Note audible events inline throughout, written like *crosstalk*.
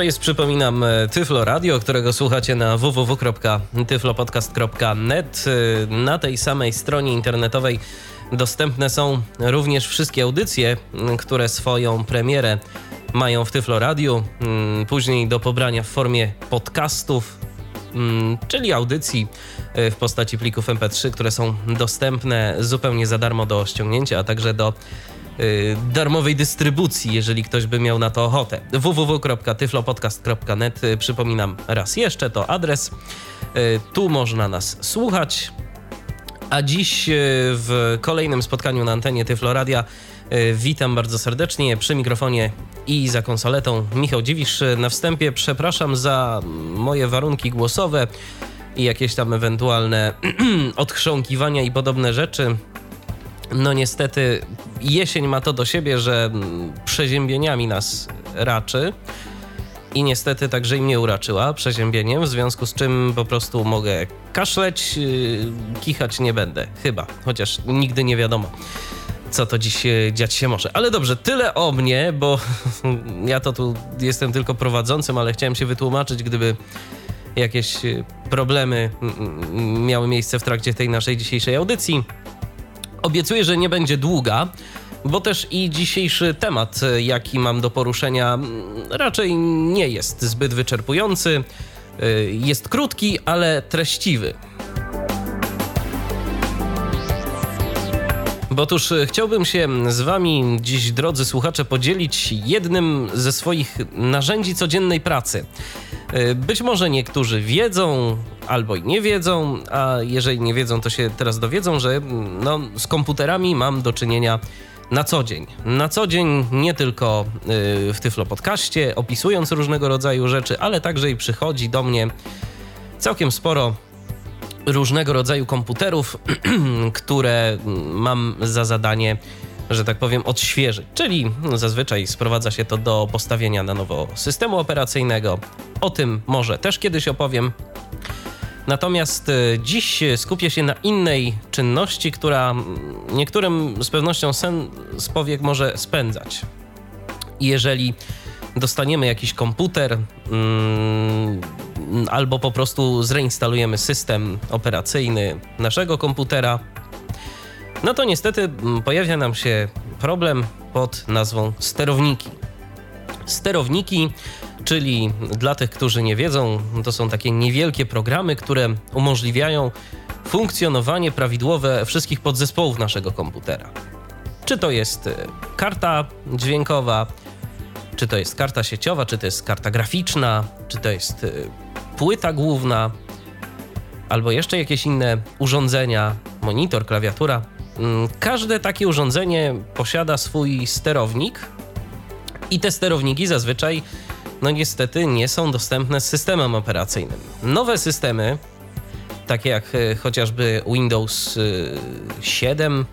To jest, przypominam, Tyflo Radio, którego słuchacie na www.tyflopodcast.net. Na tej samej stronie internetowej dostępne są również wszystkie audycje, które swoją premierę mają w Tyflo Radio. Później do pobrania w formie podcastów, czyli audycji w postaci plików MP3, które są dostępne zupełnie za darmo do ściągnięcia, a także do darmowej dystrybucji, jeżeli ktoś by miał na to ochotę. www.tyflopodcast.net y, Przypominam raz jeszcze, to adres. Y, tu można nas słuchać. A dziś w kolejnym spotkaniu na antenie Tyfloradia witam bardzo serdecznie przy mikrofonie i za konsoletą Michał Dziwisz. Na wstępie przepraszam za moje warunki głosowe i jakieś tam ewentualne *clears throat* odchrząkiwania i podobne rzeczy. No niestety jesień ma to do siebie, że przeziębieniami nas raczy. I niestety także i mnie uraczyła przeziębieniem, w związku z czym po prostu mogę kaszleć, yy, kichać nie będę, chyba, chociaż nigdy nie wiadomo co to dziś dziać się może. Ale dobrze, tyle o mnie, bo *laughs* ja to tu jestem tylko prowadzącym, ale chciałem się wytłumaczyć, gdyby jakieś problemy miały miejsce w trakcie tej naszej dzisiejszej audycji. Obiecuję, że nie będzie długa, bo też i dzisiejszy temat, jaki mam do poruszenia, raczej nie jest zbyt wyczerpujący. Jest krótki, ale treściwy. Bo otóż chciałbym się z Wami dziś, drodzy słuchacze, podzielić jednym ze swoich narzędzi codziennej pracy. Być może niektórzy wiedzą albo i nie wiedzą, a jeżeli nie wiedzą, to się teraz dowiedzą, że no, z komputerami mam do czynienia na co dzień. Na co dzień nie tylko w Tyflo Podcaście, opisując różnego rodzaju rzeczy, ale także i przychodzi do mnie całkiem sporo różnego rodzaju komputerów, *clears throat* które mam za zadanie, że tak powiem, odświeżyć. Czyli zazwyczaj sprowadza się to do postawienia na nowo systemu operacyjnego. O tym może też kiedyś opowiem. Natomiast dziś skupię się na innej czynności, która niektórym z pewnością sen z powiek może spędzać. Jeżeli dostaniemy jakiś komputer, mm, albo po prostu zreinstalujemy system operacyjny naszego komputera, no to niestety mm, pojawia nam się problem pod nazwą sterowniki. Sterowniki, czyli dla tych, którzy nie wiedzą, to są takie niewielkie programy, które umożliwiają funkcjonowanie prawidłowe wszystkich podzespołów naszego komputera. Czy to jest e, karta dźwiękowa, czy to jest karta sieciowa, czy to jest karta graficzna, czy to jest e, płyta główna, albo jeszcze jakieś inne urządzenia, monitor, klawiatura. Mm, każde takie urządzenie posiada swój sterownik i te sterowniki zazwyczaj, no niestety, nie są dostępne z systemem operacyjnym. Nowe systemy, takie jak e, chociażby Windows 7 e,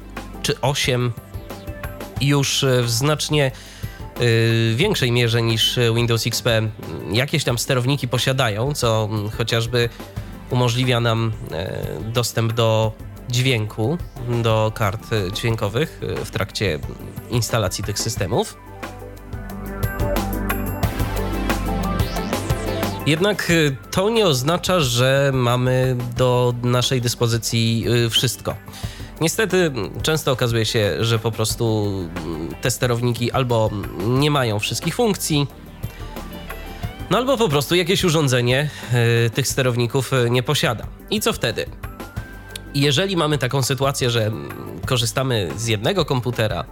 czy 8, już e, w znacznie większej mierze niż Windows XP jakieś tam sterowniki posiadają, co mm, chociażby umożliwia nam dostęp do dźwięku, do kart dźwiękowych w trakcie instalacji tych systemów. Jednak to nie oznacza, że mamy do naszej dyspozycji wszystko. Niestety często okazuje się, że po prostu te sterowniki albo nie mają wszystkich funkcji, no albo po prostu jakieś urządzenie tych sterowników nie posiada. I co wtedy? Jeżeli mamy taką sytuację, że korzystamy z jednego komputera,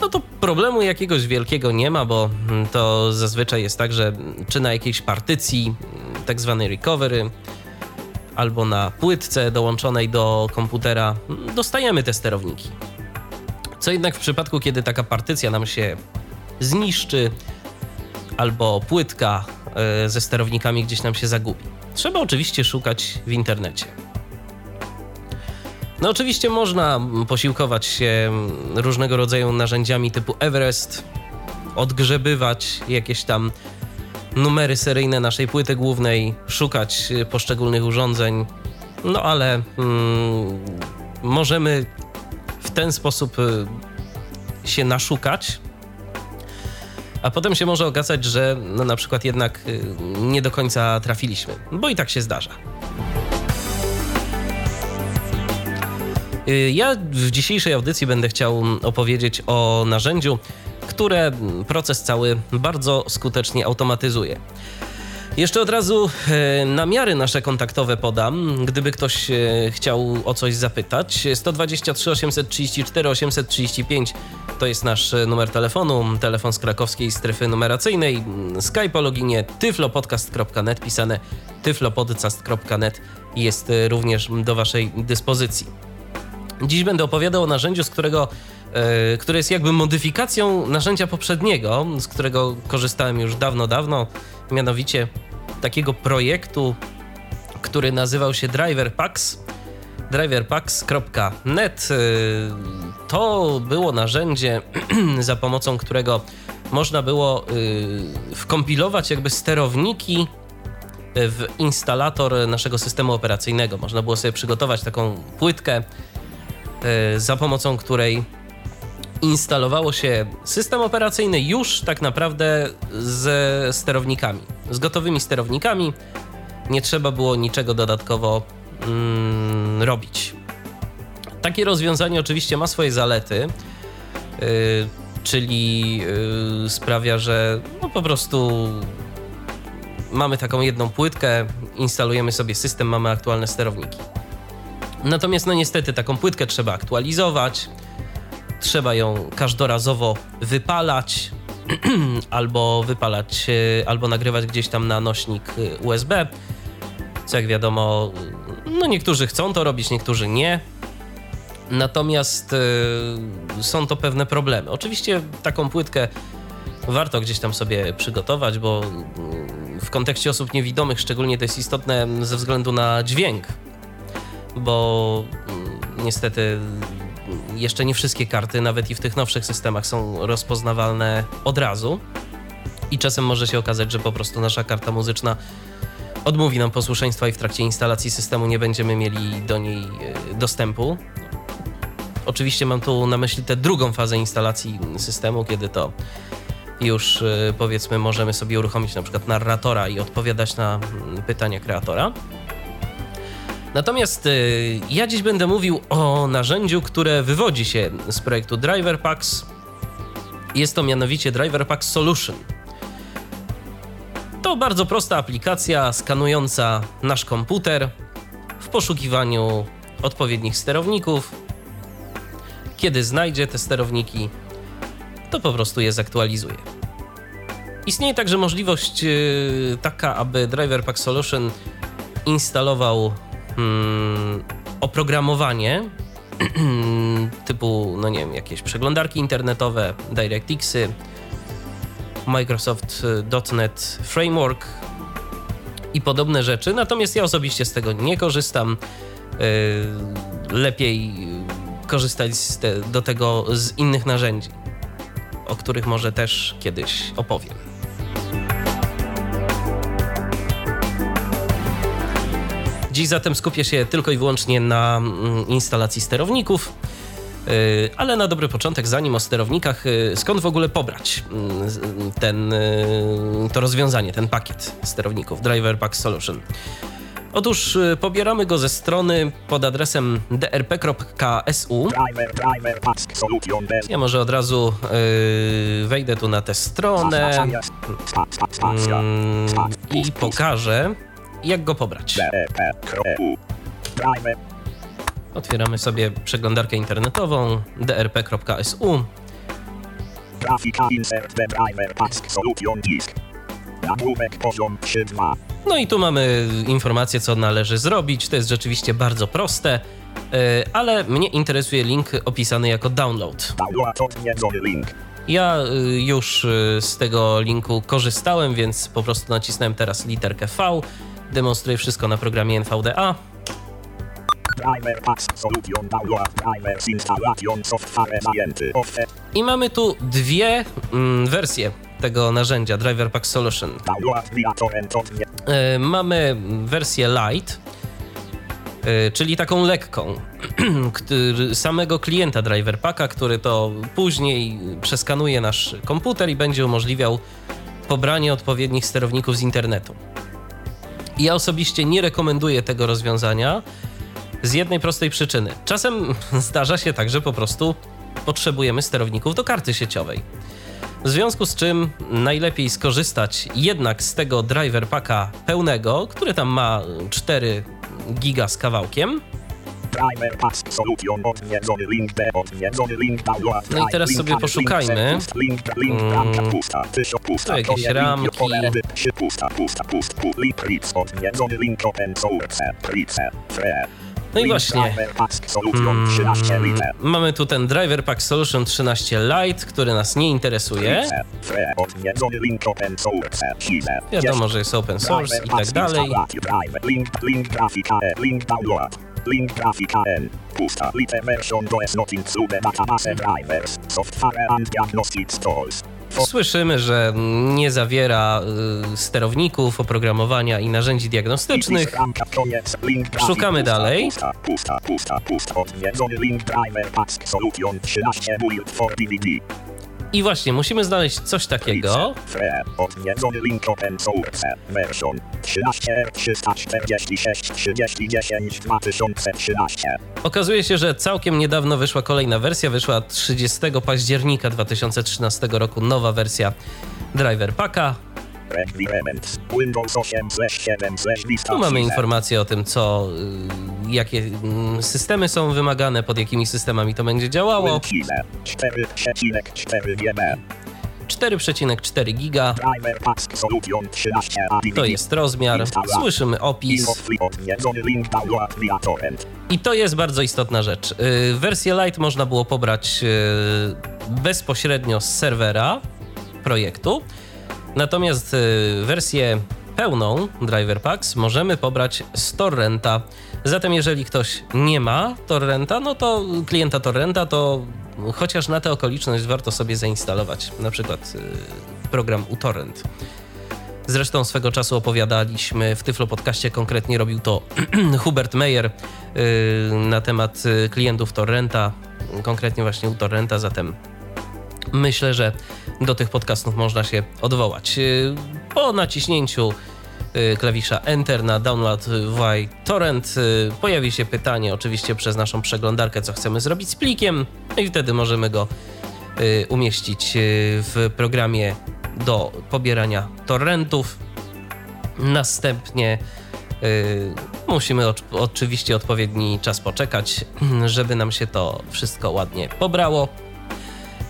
no to problemu jakiegoś wielkiego nie ma, bo to zazwyczaj jest tak, że czy na jakiejś partycji, tak recovery, albo na płytce dołączonej do komputera dostajemy te sterowniki. Co jednak w przypadku, kiedy taka partycja nam się zniszczy, albo płytka e, ze sterownikami gdzieś nam się zagubi, trzeba oczywiście szukać w internecie. No oczywiście można posiłkować się różnego rodzaju narzędziami typu Everest, odgrzebywać jakieś tam numery seryjne naszej płyty głównej, szukać poszczególnych urządzeń, no ale mm, możemy w ten sposób y, się naszukać, a potem się może okazać, że no na przykład jednak y, nie do końca trafiliśmy, bo i tak się zdarza. Y, ja w dzisiejszej audycji będę chciał opowiedzieć o narzędziu, które proces cały bardzo skutecznie automatyzuje. Jeszcze od razu e, namiary nasze kontaktowe podam, gdyby ktoś e, chciał o coś zapytać. 123 834 835 to jest nasz e, numer telefonu, telefon z krakowskiej strefy numeracyjnej. Skype o loginie tyflopodcast.net, pisane tyflopodcast.net jest również do Waszej dyspozycji. Dziś będę opowiadał o narzędziu, z którego które jest jakby modyfikacją narzędzia poprzedniego, z którego korzystałem już dawno, dawno mianowicie takiego projektu, który nazywał się Driver Packs. driverpacks.net y, to było narzędzie, *clears throat* za pomocą którego można było y, wkompilować jakby sterowniki w instalator naszego systemu operacyjnego. Można było sobie przygotować taką płytkę, za pomocą której instalowało się system operacyjny już tak naprawdę ze sterownikami, z gotowymi sterownikami. Nie trzeba było niczego dodatkowo mm, robić. Takie rozwiązanie oczywiście ma swoje zalety, yy, czyli yy, sprawia, że no po prostu mamy taką jedną płytkę, instalujemy sobie system, mamy aktualne sterowniki. Natomiast no niestety taką płytkę trzeba aktualizować, trzeba ją każdorazowo wypalać *clears throat* albo wypalać, e, albo nagrywać gdzieś tam na nośnik e, USB. Co jak wiadomo, no niektórzy chcą to robić, niektórzy nie. Natomiast y, są to pewne problemy. Oczywiście taką płytkę warto gdzieś tam sobie przygotować, bo w kontekście osób niewidomych szczególnie to jest istotne ze względu na dźwięk, bo niestety jeszcze nie wszystkie karty, nawet i w tych nowszych systemach, są rozpoznawalne od razu. I czasem może się okazać, że po prostu nasza karta muzyczna odmówi nam posłuszeństwa i w trakcie instalacji systemu nie będziemy mieli do niej e, dostępu. Oczywiście mam tu na myśli tę drugą fazę instalacji systemu, kiedy to już e, powiedzmy możemy sobie uruchomić na przykład narratora i odpowiadać na mm, pytania kreatora. Natomiast y, ja dziś będę mówił o narzędziu, które wywodzi się z projektu Driver Packs. Jest to mianowicie Driver Packs Solution. To bardzo prosta aplikacja skanująca nasz komputer w poszukiwaniu odpowiednich sterowników. Kiedy znajdzie te sterowniki, to po prostu je zaktualizuje. Istnieje także możliwość y, taka, aby Driver Pack Solution instalował hmm, oprogramowanie *clears throat* typu, no nie wiem, jakieś przeglądarki internetowe, DirectXy, Microsoft.NET Framework i podobne rzeczy. Natomiast ja osobiście z tego nie korzystam. Yy, lepiej korzystać te, do tego z innych narzędzi, o których może też kiedyś opowiem. Dziś zatem skupię się tylko i wyłącznie na mm, instalacji sterowników. Y, ale na dobry początek, zanim o sterownikach, y, skąd w ogóle pobrać mm, ten, y, to rozwiązanie, ten pakiet sterowników Driver Pack Solution? Otóż pobieramy go ze strony pod adresem drp.su. Ja może od razu yy, wejdę tu na tę stronę yy, i pokażę, jak go pobrać? Otwieramy sobie przeglądarkę internetową drp.su. Grafika insert driver task solution disk. Poziom 3.2. No i tu mamy informację, co należy zrobić. To jest rzeczywiście bardzo proste, e, ale mnie interesuje link opisany jako download. Ja e, już e, z tego linku korzystałem, więc po prostu nacisnąłem teraz literkę V Demonstruję wszystko na programie NVDA. I mamy tu dwie mm, wersje tego narzędzia Driver Pack Solution. E, mamy wersję light, e, czyli taką lekką, *clears throat* samego klienta Driver Packa, który to później przeskanuje nasz komputer i będzie umożliwiał pobranie odpowiednich sterowników z internetu. Ja osobiście nie rekomenduję tego rozwiązania z jednej prostej przyczyny. Czasem *laughs* zdarza się tak, że po prostu potrzebujemy sterowników do karty sieciowej. W związku z czym najlepiej skorzystać jednak z tego driver packa pełnego, który tam ma 4 giga z kawałkiem. No i teraz sobie poszukajmy. Jakieś to link, ramki. No i właśnie. Driver Packs Solution 13 liter. Mamy tu ten driver pack Solution 13 Lite, który nas nie interesuje. Wiadomo, że jest open source i tak dalej. Link, grafika N. Pusta. Lite version does not include database drivers, software and diagnostic tools. Słyszymy, że nie zawiera y, sterowników, oprogramowania i narzędzi diagnostycznych. Szukamy dalej. Pusta, pusta, pusta, pusta. Odwiedzony link driver packs solution 13 build for DVD. I właśnie, musimy znaleźć coś takiego. Fre, odwiedzony link open source, version 13 346 30 10 2013. Okazuje się, że całkiem niedawno wyszła kolejna wersja. Wyszła 30 października 2013 roku nowa wersja Driver Packa. Requirements. Windows 8 7 Vista Tu mamy informacje o tym, co, y, jakie mm, systemy są wymagane, pod jakimi systemami to będzie działało. Chile. 4,4 GB. 4,4 giga Driver Packs Solution 13 ADVD. to jest rozmiar. Słyszymy opis. I to jest bardzo istotna rzecz. Y, Wersję Lite można było pobrać y, bezpośrednio z serwera projektu, natomiast y, wersję pełną Driver Packs możemy pobrać z torrenta. Zatem jeżeli ktoś nie ma torrenta, no to klienta torrenta, to chociaż na tę okoliczność warto sobie zainstalować na przykład y, program uTorrent. Zresztą swego czasu opowiadaliśmy w Tyflo Podcaście, konkretnie robił to *clears throat* Hubert Meyer yy, na temat y, klientów Torrenta, konkretnie właśnie u Torrenta, zatem myślę, że do tych podcastów można się odwołać. Yy, Po naciśnięciu yy, klawisza Enter na Download via Torrent yy, pojawi się pytanie oczywiście przez naszą przeglądarkę, co chcemy zrobić z plikiem no i wtedy możemy go y, umieścić y, w programie do pobierania torrentów. Następnie y, musimy oczy- oczywiście odpowiedni czas poczekać, *clears throat* żeby nam się to wszystko ładnie pobrało.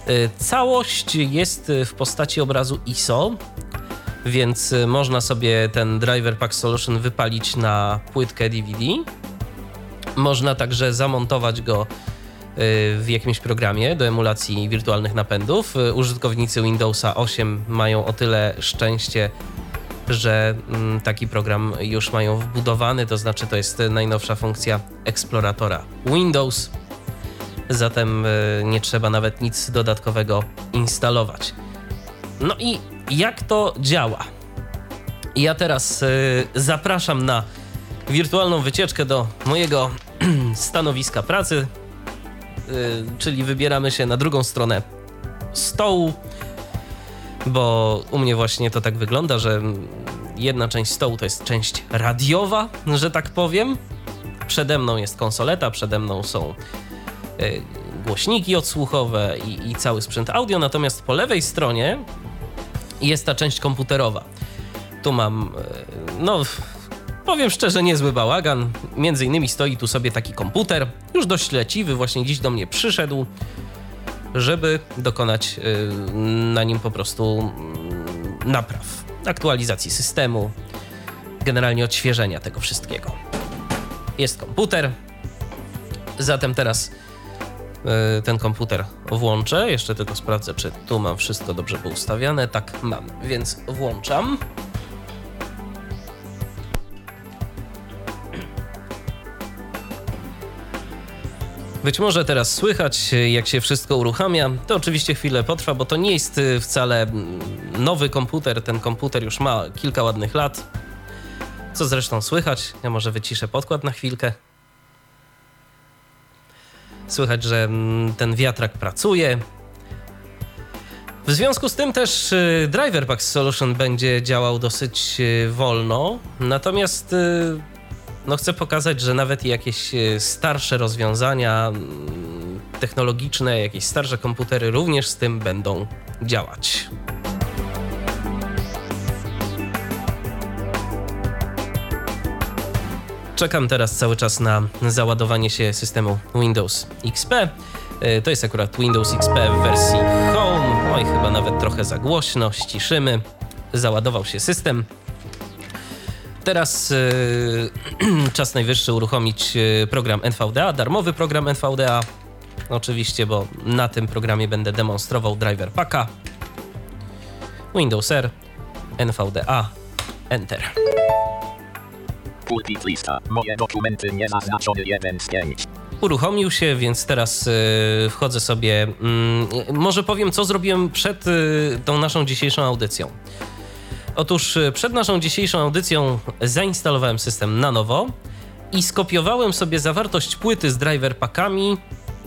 Y, Całość jest y, w postaci obrazu ISO, więc y, można sobie ten Driver Pack Solution wypalić na płytkę DVD. Można także zamontować go w jakimś programie do emulacji wirtualnych napędów. Użytkownicy Windowsa 8 mają o tyle szczęście, że mm, taki program już mają wbudowany, to znaczy to jest najnowsza funkcja eksploratora Windows. Zatem y, nie trzeba nawet nic dodatkowego instalować. No i jak to działa? Ja teraz y, zapraszam na wirtualną wycieczkę do mojego *clears throat* stanowiska pracy, y, czyli wybieramy się na drugą stronę stołu, bo u mnie właśnie to tak wygląda, że jedna część stołu to jest część radiowa, że tak powiem. Przede mną jest konsoleta, przede mną są głośniki odsłuchowe i, i cały sprzęt audio, natomiast po lewej stronie jest ta część komputerowa. Tu mam, y, no, powiem szczerze, niezły bałagan. Między innymi stoi tu sobie taki komputer, już dość leciwy, właśnie dziś do mnie przyszedł, żeby dokonać y, na nim po prostu mm, napraw, aktualizacji systemu, generalnie odświeżenia tego wszystkiego. Jest komputer, zatem teraz ten komputer włączę. Jeszcze tylko sprawdzę, czy tu mam wszystko dobrze poustawiane. Tak, mam, więc włączam. Być może teraz słychać, jak się wszystko uruchamia. To oczywiście chwilę potrwa, bo to nie jest y, wcale mm, nowy komputer. Ten komputer już ma kilka ładnych lat. Co zresztą słychać? Ja może wyciszę podkład na chwilkę. Słychać, że mm, ten wiatrak pracuje. W związku z tym też y, Driver Pack Solution będzie działał dosyć y, wolno. Natomiast y, no chcę pokazać, że nawet jakieś starsze rozwiązania mm, technologiczne, jakieś starsze komputery również z tym będą działać. Czekam teraz cały czas na załadowanie się systemu Windows XP. E, to jest akurat Windows XP w wersji Home. Oj, chyba nawet trochę za głośno. Ściszymy. Załadował się system. Teraz yy, *clears throat* czas najwyższy uruchomić e, program NVDA, darmowy program NVDA. Oczywiście, bo na tym programie będę demonstrował driver packa. Windows R, NVDA, Enter. Lista. Moje dokumenty niezaznaczony 1 z 5. Uruchomił się, więc teraz yy, wchodzę sobie. Yy, może powiem, co zrobiłem przed yy, tą naszą dzisiejszą audycją. Otóż e, przed naszą dzisiejszą audycją zainstalowałem system na nowo i skopiowałem sobie zawartość płyty z driver packami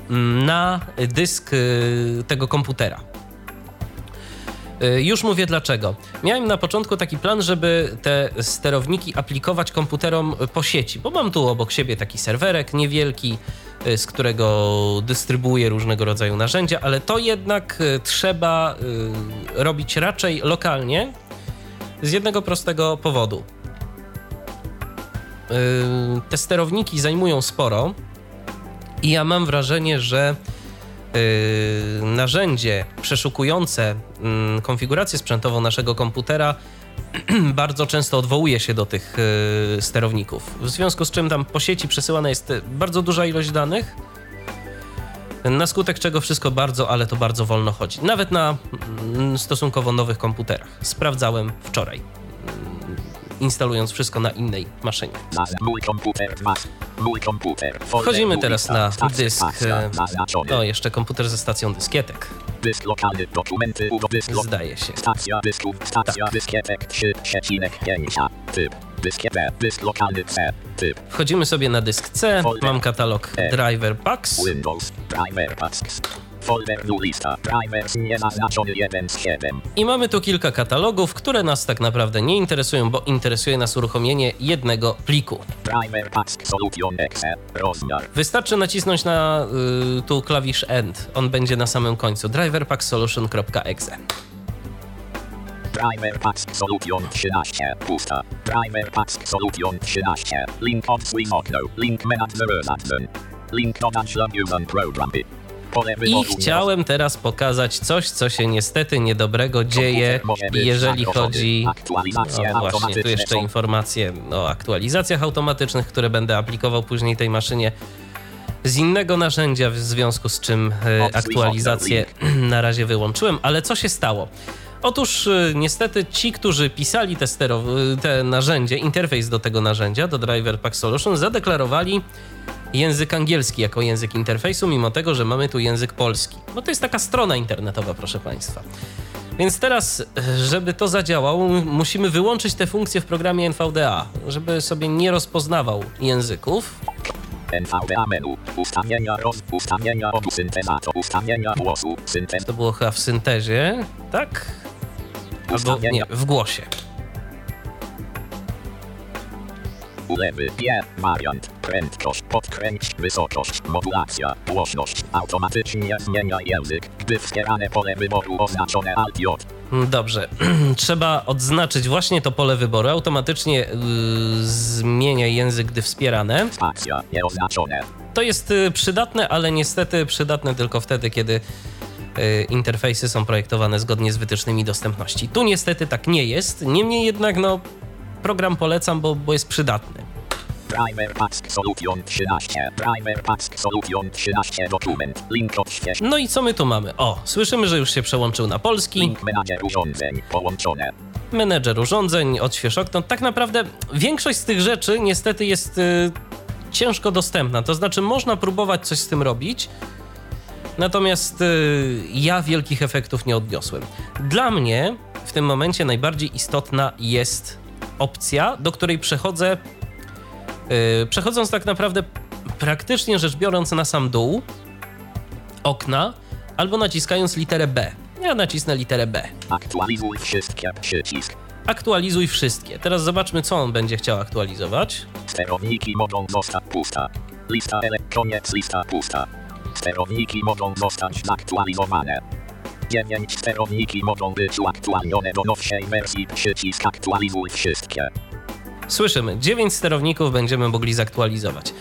mm, na dysk tego komputera. E, już mówię dlaczego. Miałem na początku taki plan, żeby te sterowniki aplikować komputerom po sieci, bo mam tu obok siebie taki serwerek niewielki, z którego dystrybuuję różnego rodzaju narzędzia, ale to jednak trzeba robić raczej lokalnie, z jednego prostego powodu. Te sterowniki zajmują sporo i ja mam wrażenie, że narzędzie przeszukujące yy, konfigurację sprzętową naszego komputera *clears throat* bardzo często odwołuje się do tych yy, sterowników. W związku z czym tam po sieci przesyłana jest bardzo duża ilość danych na skutek czego wszystko bardzo, ale to bardzo wolno chodzi. Nawet na mm, stosunkowo nowych komputerach. Sprawdzałem wczoraj, mm, instalując wszystko na innej maszynie. Wchodzimy teraz na dysk. No, jeszcze komputer ze stacją dyskietek. Dysk lokalny, dokumenty, Zdaje się. Stacja dysków, stacja tak. dyskietek 3,5. Typ dysk lokalny C, typ. Wchodzimy sobie na dysk C, mam katalog e. Driver Packs. Windows, Driver Packs. Folder lista, drivers niezaznaczony 1 z 7. I mamy tu kilka katalogów, które nas tak naprawdę nie interesują, bo interesuje nas uruchomienie jednego pliku. Driver Packs Solution Exe, rozmiar. Wystarczy nacisnąć na y, tu klawisz End, on będzie na samym końcu. driverpacksolution.exe. Primer Pack Solution 13. Pusta. Primer Pack Solution 13. Link od swing okno. Link manager admin. Link dodać programy. I chciałem teraz pokazać coś, co się niestety niedobrego dzieje, jeżeli chodzi. No właśnie, tu jeszcze informacje o aktualizacjach automatycznych, które będę aplikował później tej maszynie z innego narzędzia, w związku z czym e, aktualizację *clears throat* na razie wyłączyłem. Ale co się stało? Otóż y, niestety ci, którzy pisali te, stero, y, te narzędzie, interfejs do tego narzędzia, do Driver Pack Solution, zadeklarowali język angielski jako język interfejsu, mimo tego, że mamy tu język polski. No to jest taka strona internetowa, proszę Państwa. Więc teraz, żeby to zadziałało, musimy wyłączyć te funkcje w programie NVDA, żeby sobie nie rozpoznawał języków. NVDA menu, ustawienia roz, ustawienia obu ustawienia głosu, syntez. To było chyba w syntezie, tak? Albo nie, w głosie. Ulewy, G, wariant, prędkość, podkręć, wysokość, modulacja, głośność, automatycznie zmienia język, gdy wspierane pole wyboru oznaczone Alt J. Mm, dobrze, *clears throat* trzeba odznaczyć właśnie to pole wyboru. Automatycznie yy, zmienia język, gdy wspierane. Spacja, nieoznaczone. To jest yy, przydatne, ale niestety przydatne tylko wtedy, kiedy Y, interfejsy są projektowane zgodnie z wytycznymi dostępności. Tu niestety tak nie jest, niemniej jednak no, program polecam, bo, bo jest przydatny. Primer Pack Solution 13. Primer Pack Solution 13 dokument. Link odśwież. No i co my tu mamy? O, słyszymy, że już się przełączył na polski. Link menadżer urządzeń połączone. Menedżer urządzeń, odśwież okno. Tak naprawdę większość z tych rzeczy niestety jest y, ciężko dostępna. To znaczy, można próbować coś z tym robić, natomiast y, ja wielkich efektów nie odniosłem. Dla mnie w tym momencie najbardziej istotna jest opcja, do której przechodzę, y, przechodząc tak naprawdę praktycznie rzecz biorąc na sam dół okna, albo naciskając literę B. Ja nacisnę literę B. Aktualizuj wszystkie przycisk. Aktualizuj wszystkie. Teraz zobaczmy, co on będzie chciał aktualizować. Sterowniki mogą zostać pusta. Lista ele... Koniec lista pusta. Sterowniki mogą zostać zaktualizowane. 9 sterowniki mogą być uaktualnione do nowszej wersji. Przycisk aktualizuj wszystkie. Słyszymy, 9 sterowników będziemy mogli zaktualizować.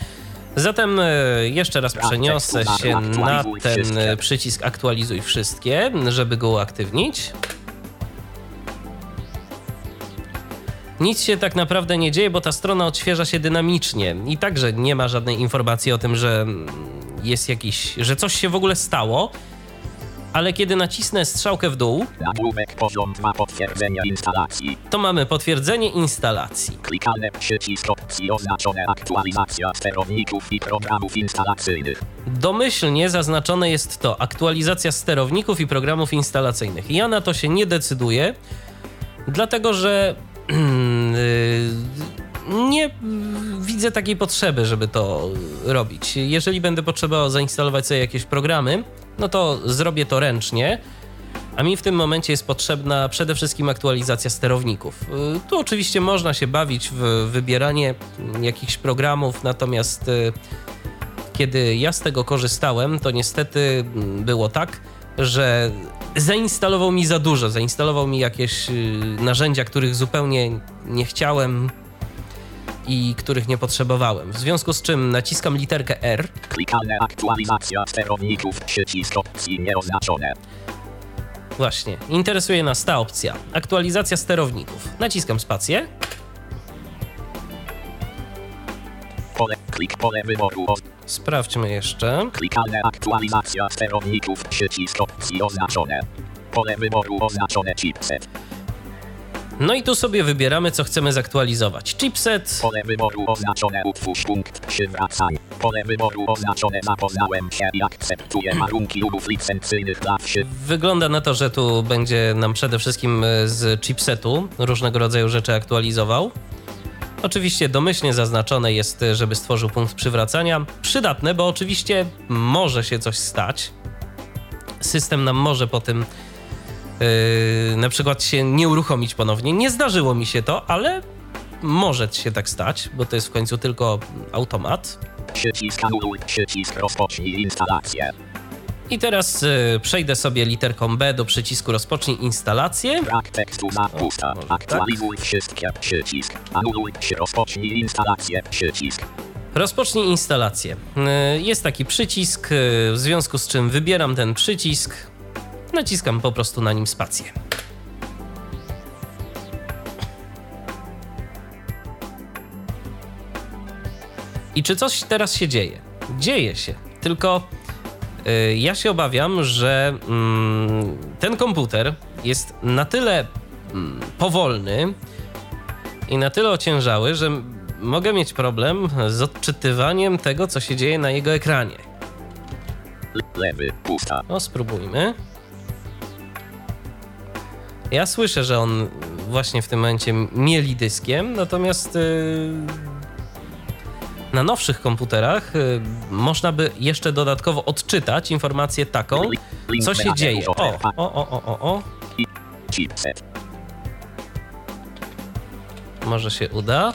Zatem e, jeszcze raz przeniosę się na ten przycisk aktualizuj wszystkie, żeby go uaktywnić. Nic się tak naprawdę nie dzieje, bo ta strona odświeża się dynamicznie i także nie ma żadnej informacji o tym, że jest jakiś, że coś się w ogóle stało. Ale kiedy nacisnę strzałkę w dół, Nagłówek poziom 2 potwierdzenia instalacji. to mamy potwierdzenie instalacji. Przycisk opcji oznaczone aktualizacja sterowników i programów instalacyjnych. Domyślnie zaznaczone jest to aktualizacja sterowników i programów instalacyjnych. Ja na to się nie decyduję, dlatego że *clears throat* yy, nie widzę takiej potrzeby, żeby to robić. Jeżeli będę potrzebował zainstalować sobie jakieś programy, no to zrobię to ręcznie. A mi w tym momencie jest potrzebna przede wszystkim aktualizacja sterowników. Yy, Tu oczywiście można się bawić w wybieranie jakichś programów, natomiast yy, kiedy ja z tego korzystałem, to niestety mm, było tak, że zainstalował mi za dużo. Zainstalował mi jakieś y, narzędzia, których zupełnie nie chciałem i których nie potrzebowałem. W związku z czym naciskam literkę R. Klikalne aktualizacja sterowników przycisk opcji nieoznaczone. Właśnie, interesuje nas ta opcja. Aktualizacja sterowników. Naciskam spację. Pole, klik pole wyboru. Sprawdźmy jeszcze. klikalne aktualizacja sterowników przycisk opcji oznaczone. Pole wyboru oznaczone chipset. No i tu sobie wybieramy, co chcemy zaktualizować. Chipset, Pole wyboru oznaczone utwórz punkt przywracania. Pole wyboru oznaczone zapoznałem się i akceptuję warunki umów licencyjnych dla wszy. Wygląda na to, że tu będzie nam przede wszystkim e, z chipsetu różnego rodzaju rzeczy aktualizował. Oczywiście domyślnie zaznaczone jest, e, żeby stworzył punkt przywracania. Przydatne, bo oczywiście może się coś stać. System nam może po tym yy, na przykład się nie uruchomić ponownie. Nie zdarzyło mi się to, ale może się tak stać, bo to jest w końcu tylko automat. Przycisk anuluj, przycisk rozpocznij instalację. I teraz y, przejdę sobie literką B do przycisku rozpocznij instalację. Brak tekstu. O, tak. Aktualizuj wszystkie przycisk. Anuluj, rozpocznij instalację przycisk. Rozpocznij instalację. Y, Jest taki przycisk, y, w związku z czym wybieram ten przycisk, naciskam po prostu na nim spację. I czy coś teraz się dzieje? Dzieje się, tylko y, ja się obawiam, że mm, ten komputer jest na tyle mm, powolny i na tyle ociężały, że mogę mieć problem z odczytywaniem tego, co się dzieje na jego ekranie. Le- Lewy, pusta. No, spróbujmy. Ja słyszę, że on właśnie w tym momencie mieli dyskiem, natomiast yy, na nowszych komputerach yy, można by jeszcze dodatkowo odczytać informację taką, co się dzieje. O, o, o, o, o, o. Może się uda.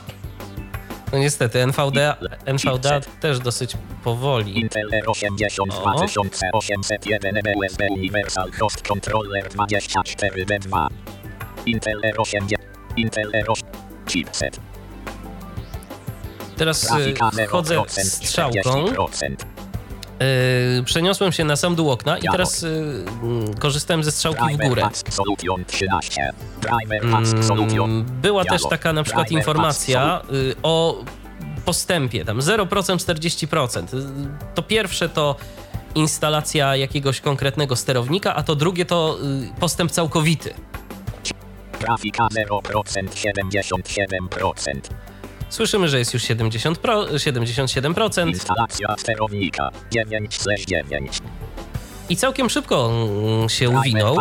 No niestety, NVDA, NVDA też dosyć powoli. Intel R80 O. 2801 USB Universal Host Controller 24B2. Intel R80. Intel R8. Chipset. Teraz y, chodzę 0%, strzałką. 40%. Yy, przeniosłem się na sam dół okna i teraz yy, korzystałem ze strzałki w górę. Task Solution 13. Driver Task Solution. Mm, Była też taka na przykład informacja y, o postępie, tam 0%, 40%. Y, To pierwsze to instalacja jakiegoś konkretnego sterownika, a to drugie to y, postęp całkowity. Grafika 0%, 77%. Słyszymy, że jest już 70 pro, 77%. Instalacja sterownika 9 z 9. I całkiem szybko mm, się uwinął.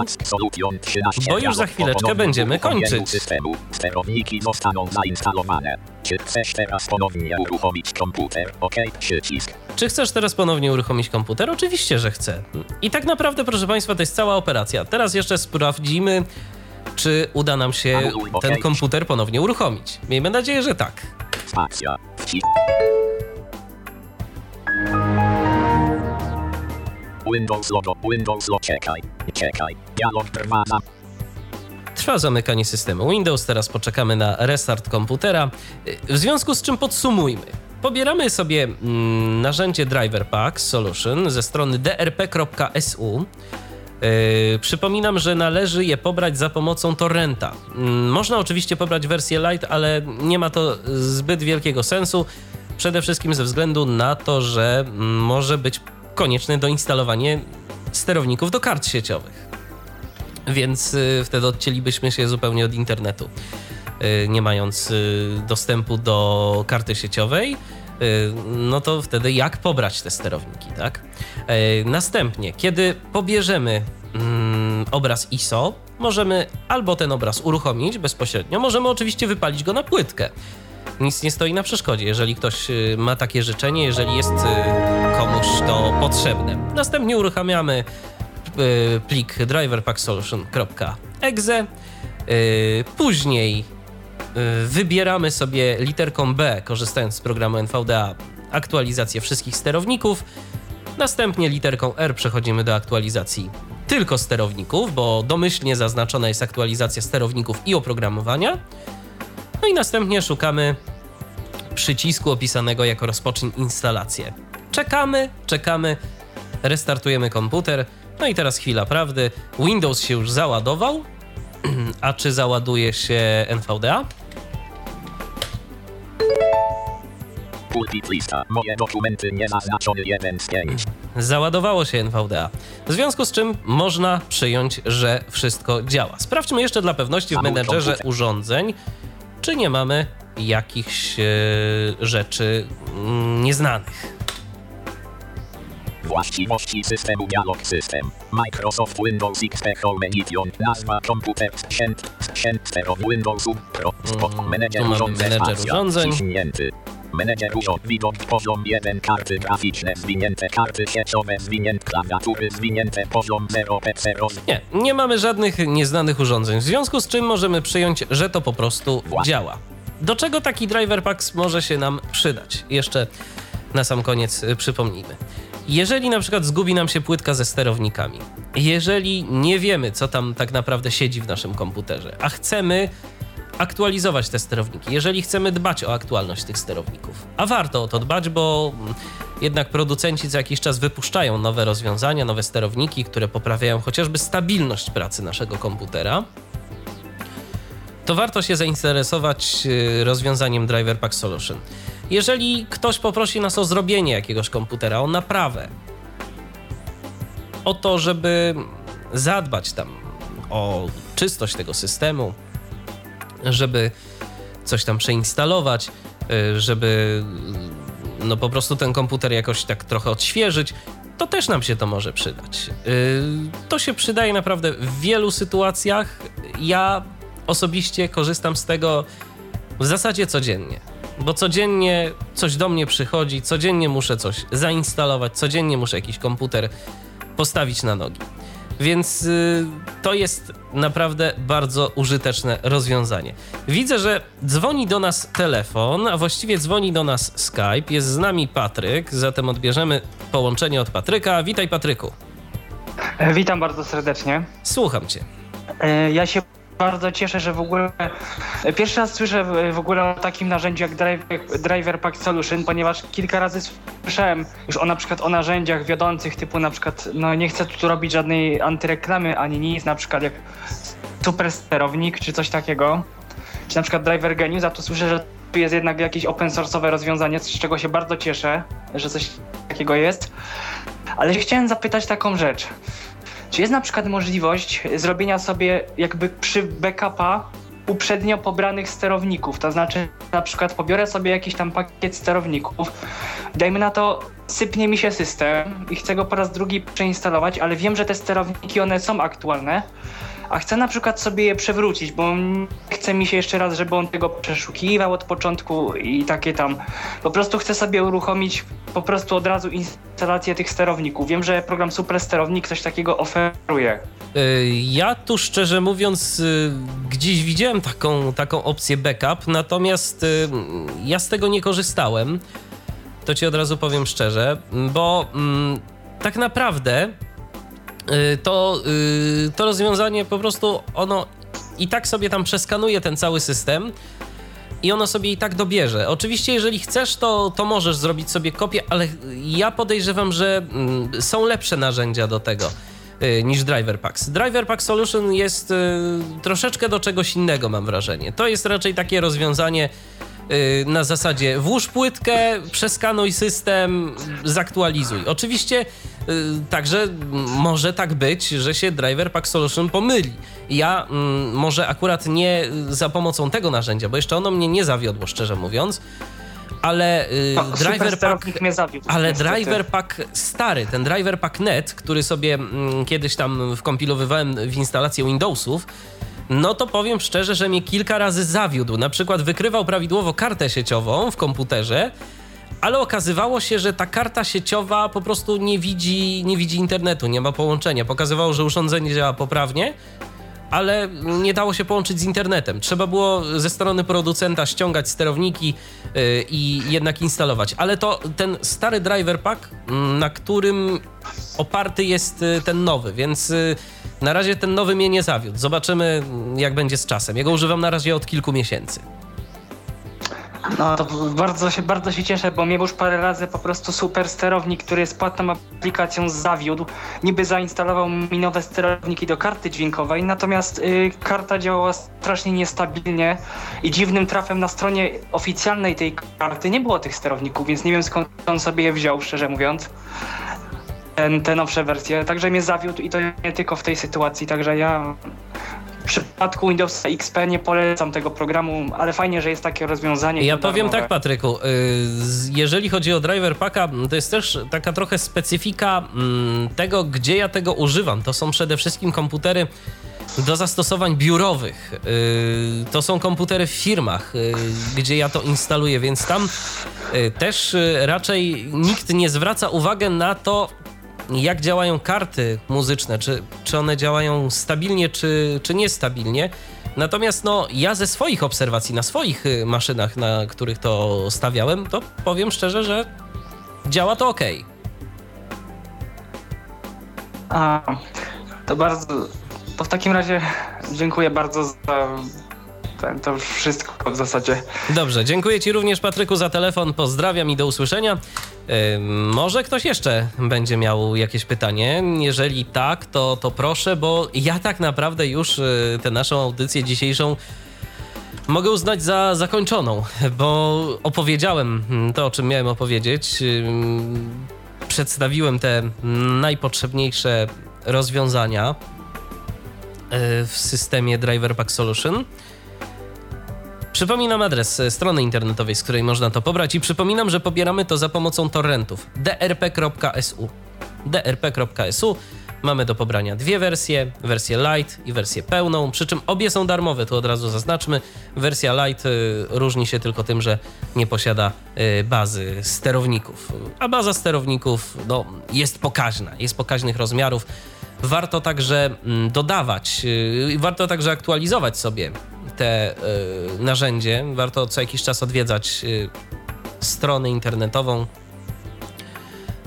bo już za chwileczkę będziemy kończyć. Systemu. Sterowniki zostaną zainstalowane. Czy chcesz teraz ponownie uruchomić komputer? OK, przycisk. Czy chcesz teraz ponownie uruchomić komputer? Oczywiście, że chcę. I tak naprawdę, proszę Państwa, to jest cała operacja. Teraz jeszcze sprawdzimy, czy uda nam się ten komputer ponownie uruchomić. Miejmy nadzieję, że tak. Spacja. Wcisk. Windows logo, Windows logo, czekaj, czekaj, dialog trwa. Trwa zamykanie systemu Windows, teraz poczekamy na restart komputera, w związku z czym podsumujmy. Pobieramy sobie mm, narzędzie Driver Pack Solution ze strony drp.su. Yy, przypominam, że należy je pobrać za pomocą torrenta. Yy, można oczywiście pobrać wersję light, ale nie ma to zbyt wielkiego sensu. Przede wszystkim ze względu na to, że mm, może być konieczne doinstalowanie sterowników do kart sieciowych. Więc y, wtedy odcięlibyśmy się zupełnie od internetu, y, nie mając y, dostępu do karty sieciowej. No to wtedy jak pobrać te sterowniki, tak? Następnie, kiedy pobierzemy mm, obraz ISO, możemy albo ten obraz uruchomić bezpośrednio, możemy oczywiście wypalić go na płytkę nic nie stoi na przeszkodzie, jeżeli ktoś y, ma takie życzenie, jeżeli jest y, komuś to potrzebne. Następnie uruchamiamy y, plik driverpacksolution.exe. Później wybieramy sobie literką B, korzystając z programu NVDA, aktualizację wszystkich sterowników. Następnie literką R przechodzimy do aktualizacji tylko sterowników, bo domyślnie zaznaczona jest aktualizacja sterowników i oprogramowania. No i następnie szukamy przycisku opisanego jako rozpocznij instalację. Czekamy, czekamy, restartujemy komputer. No i teraz chwila prawdy. Windows się już załadował. A czy załaduje się NVDA? Pulpit lista. Moje dokumenty niezaznaczony 1 z 5. Załadowało się NVDA. W związku z czym można przyjąć, że wszystko działa. Sprawdźmy jeszcze dla pewności w menedżerze urządzeń, czy nie mamy jakichś e, rzeczy mm, nieznanych. Właściwości systemu Dialog System. Microsoft Windows XP Home Edition. Nazwa komputer sprzęt. Sprzęt sterowy Windowsu Pro. Spot. Mm, Menedżer urządzeń. menedżer urządzeń. Ciśnięty. Menedżer urząd, widok poziom 1, karty graficzne zwinięte, karty sieciowe zwinięte, klawiatury zwinięte, poziom 0, PC roz... Nie, nie mamy żadnych nieznanych urządzeń, w związku z czym możemy przyjąć, że to po prostu działa. Do czego taki driver packs może się nam przydać? Jeszcze na sam koniec y, przypomnijmy. Jeżeli na przykład zgubi nam się płytka ze sterownikami, jeżeli nie wiemy, co tam tak naprawdę siedzi w naszym komputerze, a chcemy aktualizować te sterowniki, jeżeli chcemy dbać o aktualność tych sterowników. A warto o to dbać, bo jednak producenci co jakiś czas wypuszczają nowe rozwiązania, nowe sterowniki, które poprawiają chociażby stabilność pracy naszego komputera. To warto się zainteresować y, rozwiązaniem Driver Pack Solution. Jeżeli ktoś poprosi nas o zrobienie jakiegoś komputera, o naprawę, o to, żeby zadbać tam o czystość tego systemu, żeby coś tam przeinstalować, y, żeby no po prostu ten komputer jakoś tak trochę odświeżyć, to też nam się to może przydać. Y, to się przydaje naprawdę w wielu sytuacjach. Ja osobiście korzystam z tego w zasadzie codziennie, bo codziennie coś do mnie przychodzi, codziennie muszę coś zainstalować, codziennie muszę jakiś komputer postawić na nogi. Więc y, to jest naprawdę bardzo użyteczne rozwiązanie. Widzę, że dzwoni do nas telefon, a właściwie dzwoni do nas Skype. Jest z nami Patryk, zatem odbierzemy połączenie od Patryka. Witaj, Patryku. Witam bardzo serdecznie. Słucham cię. E, Ja się bardzo cieszę, że w ogóle e, pierwszy raz słyszę w- ogóle o takim narzędziu jak Driver, Driver Pack Solution, ponieważ kilka razy słyszałem już o na przykład o narzędziach wiodących typu na przykład, no nie chcę tu robić żadnej antyreklamy ani nic, na przykład jak Super Sterownik czy coś takiego, czy na przykład Driver Genius, a tu słyszę, że tu jest jednak jakieś open source'owe rozwiązanie, z czego się bardzo cieszę, że coś takiego jest. Ale chciałem zapytać taką rzecz. Czy jest na przykład możliwość zrobienia sobie jakby przy backupa uprzednio pobranych sterowników. To znaczy, na przykład pobiorę sobie jakiś tam pakiet sterowników, dajmy na to, sypnie mi się system i chcę go po raz drugi przeinstalować, ale wiem, że te sterowniki one są aktualne a chcę na przykład sobie je przewrócić, bo chce mi się jeszcze raz, żeby on tego przeszukiwał od początku i takie tam. Po prostu chcę sobie uruchomić po prostu od razu instalację tych sterowników. Wiem, że program Super Sterownik coś takiego oferuje. Y, ja tu szczerze mówiąc y, gdzieś widziałem taką, taką opcję backup, natomiast y, ja z tego nie korzystałem. To ci od razu powiem szczerze, bo mm, tak naprawdę to, y, to rozwiązanie po prostu ono i tak sobie tam przeskanuje ten cały system i ono sobie i tak dobierze. Oczywiście, jeżeli chcesz, to, to możesz zrobić sobie kopię, ale ja podejrzewam, że mm, są lepsze narzędzia do tego y, niż Driver Packs. Driver Pack Solution jest troszeczkę do czegoś innego, mam wrażenie. To jest raczej takie rozwiązanie na zasadzie włóż płytkę, przeskanuj system, zaktualizuj. Oczywiście Y, także może tak być, że się Driver Pack Solution pomyli. Ja mm, może akurat nie za pomocą tego narzędzia, bo jeszcze ono mnie nie zawiodło, szczerze mówiąc ale y, no, driver pack, mnie zawiódł, ale niestety. driver pack stary, ten driver pack net, który sobie mm, kiedyś tam wkompilowywałem w instalację Windowsów, no to powiem szczerze, że mnie kilka razy zawiódł. Na przykład wykrywał prawidłowo kartę sieciową w komputerze, ale okazywało się, że ta karta sieciowa po prostu nie widzi, nie widzi internetu, nie ma połączenia. Pokazywało, że urządzenie działa poprawnie, ale nie dało się połączyć z internetem. Trzeba było ze strony producenta ściągać sterowniki yy, i jednak instalować. Ale to ten stary driver pack, mm, na którym oparty jest y, ten nowy, więc yy, na razie ten nowy mnie nie zawiódł. Zobaczymy, jak będzie z czasem. Ja go używam na razie od kilku miesięcy. No to bardzo się, bardzo się cieszę, bo mnie już parę razy po prostu super sterownik, który jest płatną aplikacją zawiódł. Niby zainstalował mi nowe sterowniki do karty dźwiękowej, natomiast y, karta działała strasznie niestabilnie i dziwnym trafem na stronie oficjalnej tej karty nie było tych sterowników, więc nie wiem skąd on sobie je wziął, szczerze mówiąc. Te nowsze wersje, także mnie zawiódł i to nie tylko w tej sytuacji, także ja przypadku Windowsa XP nie polecam tego programu, ale fajnie, że jest takie rozwiązanie. Ja powiem darmowe. tak, Patryku. Y, jeżeli chodzi o driver packa, to jest też taka trochę specyfika mm, tego, gdzie ja tego używam. To są przede wszystkim komputery do zastosowań biurowych. Y, to są komputery w firmach, y, gdzie ja to instaluję, więc tam też raczej nikt nie zwraca uwagi na to, jak działają karty muzyczne, czy, czy one działają stabilnie, czy, czy niestabilnie. Natomiast no, ja ze swoich obserwacji na swoich y, maszynach, na których to stawiałem, to powiem szczerze, że działa to ok. A, to bardzo. To w takim razie dziękuję bardzo za to wszystko w zasadzie. Dobrze, dziękuję Ci również Patryku za telefon, pozdrawiam i do usłyszenia. Może ktoś jeszcze będzie miał jakieś pytanie? Jeżeli tak, to, to proszę, bo ja tak naprawdę już yy, tę naszą audycję dzisiejszą mogę uznać za zakończoną, bo opowiedziałem to, o czym miałem opowiedzieć. Przedstawiłem te najpotrzebniejsze rozwiązania yy, w systemie Driver Pack Solution. Przypominam adres e, strony internetowej, z której można to pobrać i przypominam, że pobieramy to za pomocą torrentów drp.su. drp.su Mamy do pobrania dwie wersje, wersję light i wersję pełną, przy czym obie są darmowe, to od razu zaznaczmy. Wersja light e, różni się tylko tym, że nie posiada e, bazy sterowników, a baza sterowników no, jest pokaźna, jest pokaźnych rozmiarów. Warto także mm, dodawać, warto także aktualizować sobie te y, narzędzie. Warto co jakiś czas odwiedzać y, stronę internetową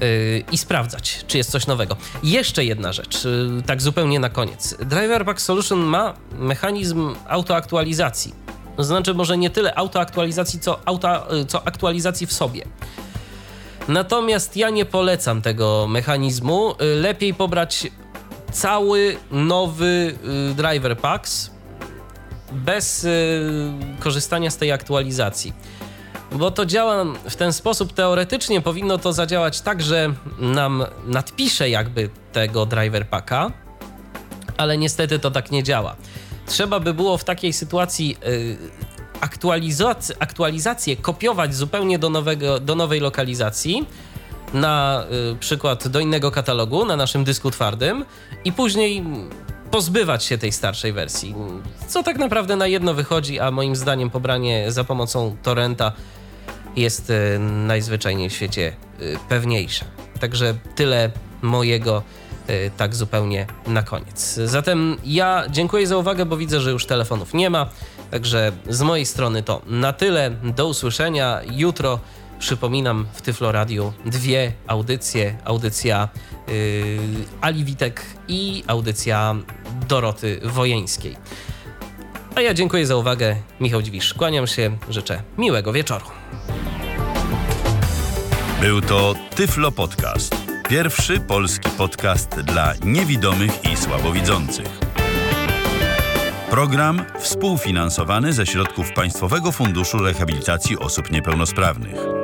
y, i sprawdzać, czy jest coś nowego. Jeszcze jedna rzecz, tak zupełnie na koniec. Driver Pack Solution ma mechanizm autoaktualizacji. To znaczy może nie tyle autoaktualizacji, co, auto, co aktualizacji w sobie. Natomiast ja nie polecam tego mechanizmu. Lepiej pobrać cały nowy driver packs, bez y, korzystania z tej aktualizacji. Bo to działa w ten sposób, teoretycznie powinno to zadziałać tak, że nam nadpisze jakby tego driver packa, ale niestety to tak nie działa. trzeba by było w takiej sytuacji y, aktualizac- aktualizację kopiować zupełnie do, nowego, do nowej lokalizacji, na y, przykład do innego katalogu na naszym dysku twardym i później pozbywać się tej starszej wersji. Co tak naprawdę na jedno wychodzi, a moim zdaniem pobranie za pomocą torrenta jest y, najzwyczajniej w świecie y, pewniejsze. Także tyle mojego y, tak zupełnie na koniec. Zatem ja dziękuję za uwagę, bo widzę, że już telefonów nie ma. Także z mojej strony to na tyle. Do usłyszenia jutro. Przypominam w Tyflo Radiu dwie audycje. Audycja Ali Witek i audycja Doroty Wojeńskiej. A ja dziękuję za uwagę. Michał Dziwisz, kłaniam się. Życzę miłego wieczoru. Był to Tyflo Podcast. Pierwszy polski podcast dla niewidomych i słabowidzących. Program współfinansowany ze środków Państwowego Funduszu Rehabilitacji Osób Niepełnosprawnych.